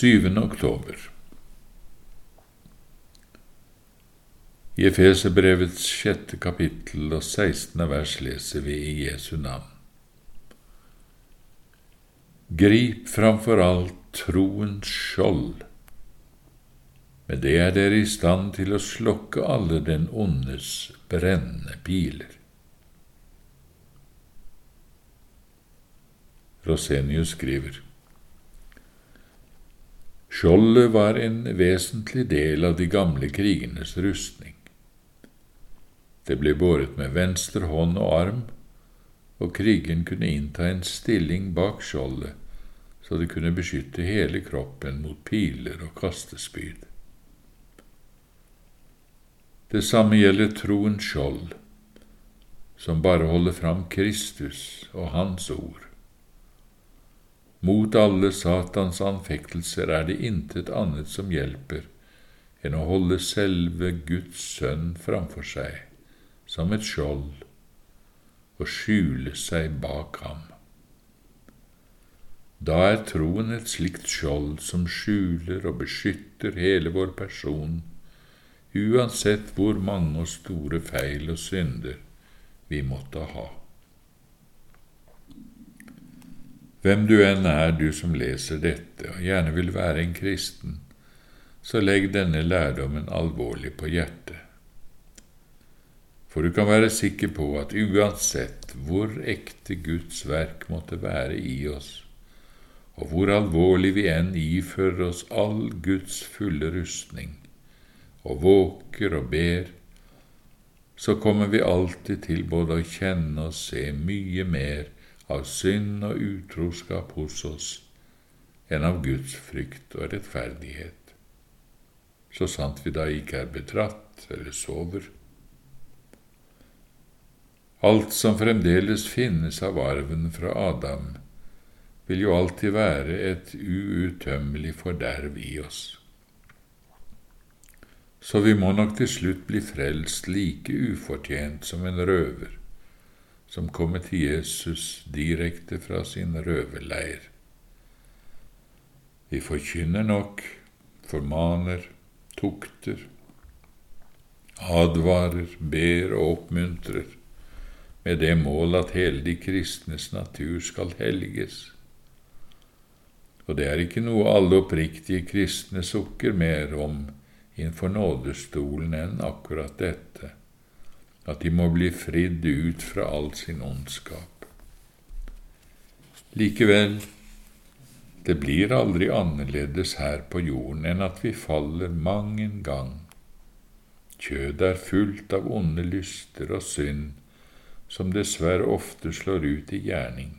7. oktober. I Efeserbrevets sjette kapittel og 16. vers leser vi i Jesu navn. Grip framfor alt troens skjold. Med det er dere i stand til å slokke alle den ondes brennende piler. Rosenius skriver Skjoldet var en vesentlig del av de gamle krigenes rustning. Det ble båret med venstre hånd og arm, og krigen kunne innta en stilling bak skjoldet så det kunne beskytte hele kroppen mot piler og kastespyd. Det samme gjelder troens skjold, som bare holder fram Kristus og Hans ord. Mot alle Satans anfektelser er det intet annet som hjelper enn å holde selve Guds sønn framfor seg som et skjold og skjule seg bak ham. Da er troen et slikt skjold som skjuler og beskytter hele vår person, uansett hvor mange og store feil og synder vi måtte ha. Hvem du enn er, du som leser dette og gjerne vil være en kristen, så legg denne lærdommen alvorlig på hjertet. For du kan være sikker på at uansett hvor ekte Guds verk måtte være i oss, og hvor alvorlig vi enn ifører oss all Guds fulle rustning, og våker og ber, så kommer vi alltid til både å kjenne og se mye mer av synd og utroskap hos oss enn av Guds frykt og rettferdighet, så sant vi da ikke er betratt eller sover. Alt som fremdeles finnes av arven fra Adam, vil jo alltid være et uuttømmelig forderv i oss. Så vi må nok til slutt bli frelst like ufortjent som en røver som kommer til Jesus direkte fra sin røverleir. Vi forkynner nok, formaner, tukter, advarer, ber og oppmuntrer, med det mål at hele de kristnes natur skal helges. Og det er ikke noe alle oppriktige kristne sukker mer om innenfor nådestolen enn akkurat dette at de må bli fridd ut fra all sin ondskap. Likevel, det blir aldri annerledes her på jorden enn at vi faller mang en gang. Kjødet er fullt av onde lyster og synd, som dessverre ofte slår ut i gjerning.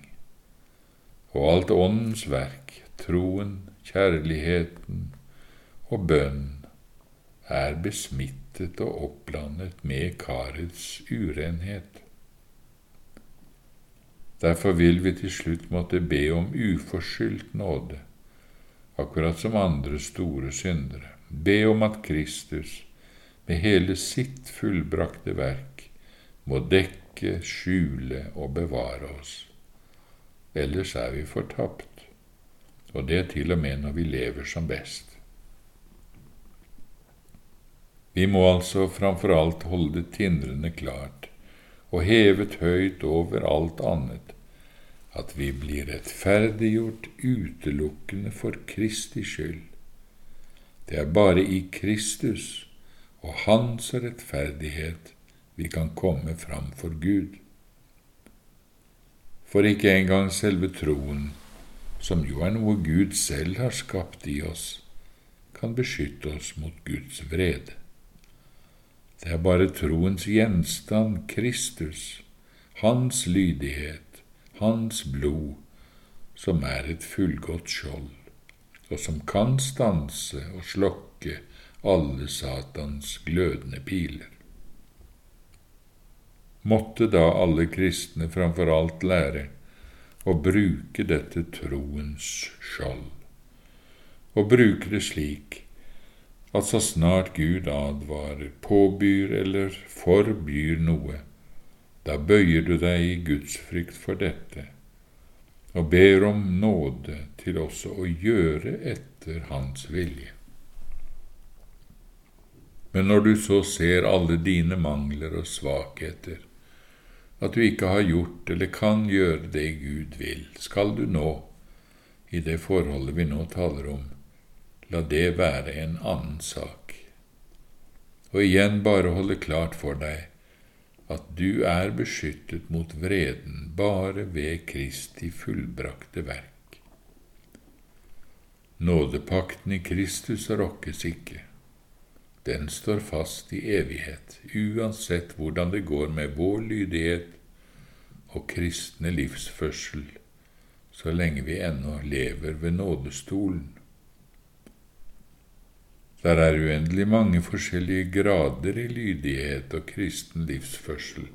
Og alt Åndens verk, troen, kjærligheten og bønn, er besmittet og oppblandet med karets urenhet. Derfor vil vi til slutt måtte be om uforskyldt nåde, akkurat som andre store syndere, be om at Kristus med hele sitt fullbrakte verk må dekke, skjule og bevare oss. Ellers er vi fortapt, og det er til og med når vi lever som best. Vi må altså framfor alt holde det tindrende klart og hevet høyt over alt annet at vi blir rettferdiggjort utelukkende for Kristi skyld. Det er bare i Kristus og Hans rettferdighet vi kan komme fram for Gud. For ikke engang selve troen, som jo er noe Gud selv har skapt i oss, kan beskytte oss mot Guds vrede. Det er bare troens gjenstand, Kristus, hans lydighet, hans blod, som er et fullgodt skjold, og som kan stanse og slokke alle Satans glødende piler. Måtte da alle kristne framfor alt lære å bruke dette troens skjold, og bruke det slik at så snart Gud advarer, påbyr eller forbyr noe, da bøyer du deg i Guds frykt for dette, og ber om nåde til også å gjøre etter Hans vilje. Men når du så ser alle dine mangler og svakheter, at du ikke har gjort eller kan gjøre det Gud vil, skal du nå, i det forholdet vi nå taler om, la det være en annen sak. Og igjen bare holde klart for deg at du er beskyttet mot vreden bare ved Kristi fullbrakte verk. Nådepakten i Kristus rokkes ikke. Den står fast i evighet, uansett hvordan det går med vår lydighet og kristne livsførsel, så lenge vi ennå lever ved nådestolen. Der er uendelig mange forskjellige grader i lydighet og kristen livsførsel,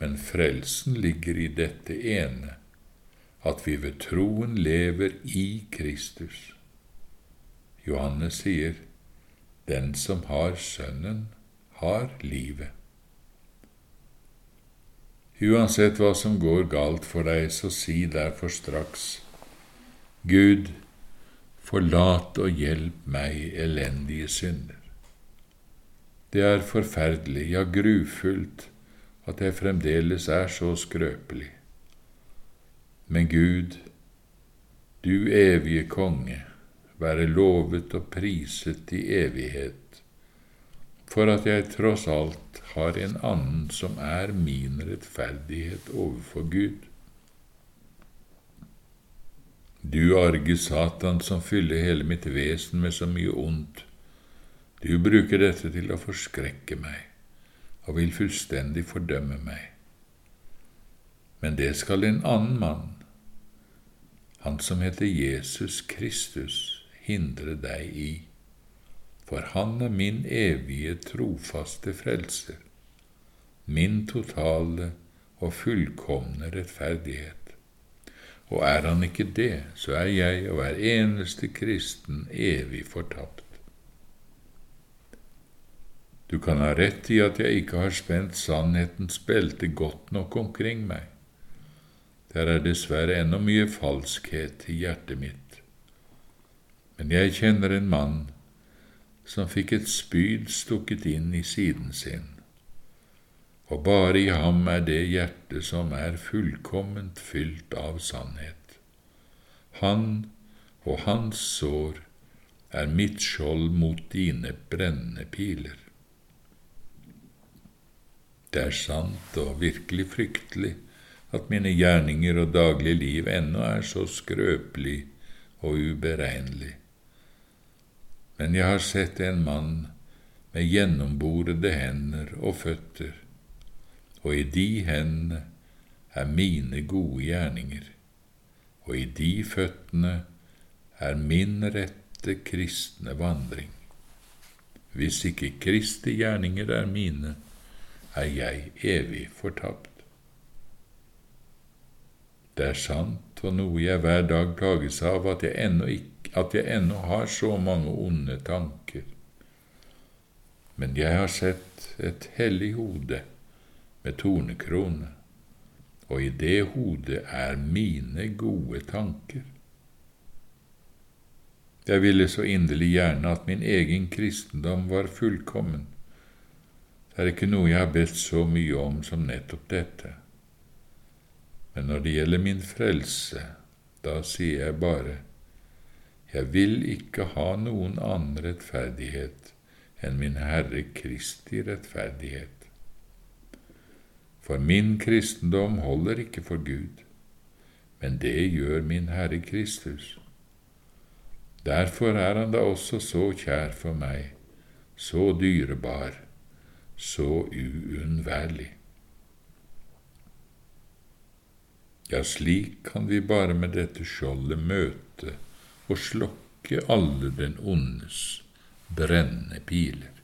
men frelsen ligger i dette ene, at vi ved troen lever i Kristus. Johannes sier, Den som har Sønnen, har livet. Uansett hva som går galt for deg, så si derfor straks, Gud, Forlat og hjelp meg, elendige synder. Det er forferdelig, ja, grufullt, at jeg fremdeles er så skrøpelig. Men Gud, du evige konge, være lovet og priset i evighet, for at jeg tross alt har en annen som er min rettferdighet overfor Gud. Du arge Satan som fyller hele mitt vesen med så mye ondt, du bruker dette til å forskrekke meg og vil fullstendig fordømme meg. Men det skal en annen mann, han som heter Jesus Kristus, hindre deg i, for han er min evige, trofaste frelser, min totale og fullkomne rettferdighet. Og er han ikke det, så er jeg og hver eneste kristen evig fortapt. Du kan ha rett i at jeg ikke har spent sannhetens belte godt nok omkring meg. Der er dessverre ennå mye falskhet i hjertet mitt. Men jeg kjenner en mann som fikk et spyd stukket inn i siden sin og bare i ham er det hjerte som er fullkomment fylt av sannhet. Han og hans sår er mitt skjold mot dine brennende piler. Det er sant og virkelig fryktelig at mine gjerninger og daglige liv ennå er så skrøpelig og uberegnelig. Men jeg har sett en mann med gjennomborede hender og føtter, og i de hendene er mine gode gjerninger, og i de føttene er min rette kristne vandring. Hvis ikke Kristi gjerninger er mine, er jeg evig fortapt. Det er sant og noe jeg hver dag plages av, at jeg ennå, ikke, at jeg ennå har så mange onde tanker. Men jeg har sett et hellig hode med tornekrone, og i det hodet er mine gode tanker. Jeg ville så inderlig gjerne at min egen kristendom var fullkommen. Det er ikke noe jeg har bedt så mye om som nettopp dette. Men når det gjelder min frelse, da sier jeg bare, jeg vil ikke ha noen annen rettferdighet enn min Herre Kristi rettferdighet for min kristendom holder ikke for Gud, men det gjør min Herre Kristus. Derfor er han da også så kjær for meg, så dyrebar, så uunnværlig. Ja, slik kan vi bare med dette skjoldet møte og slokke alle den ondes brennende piler.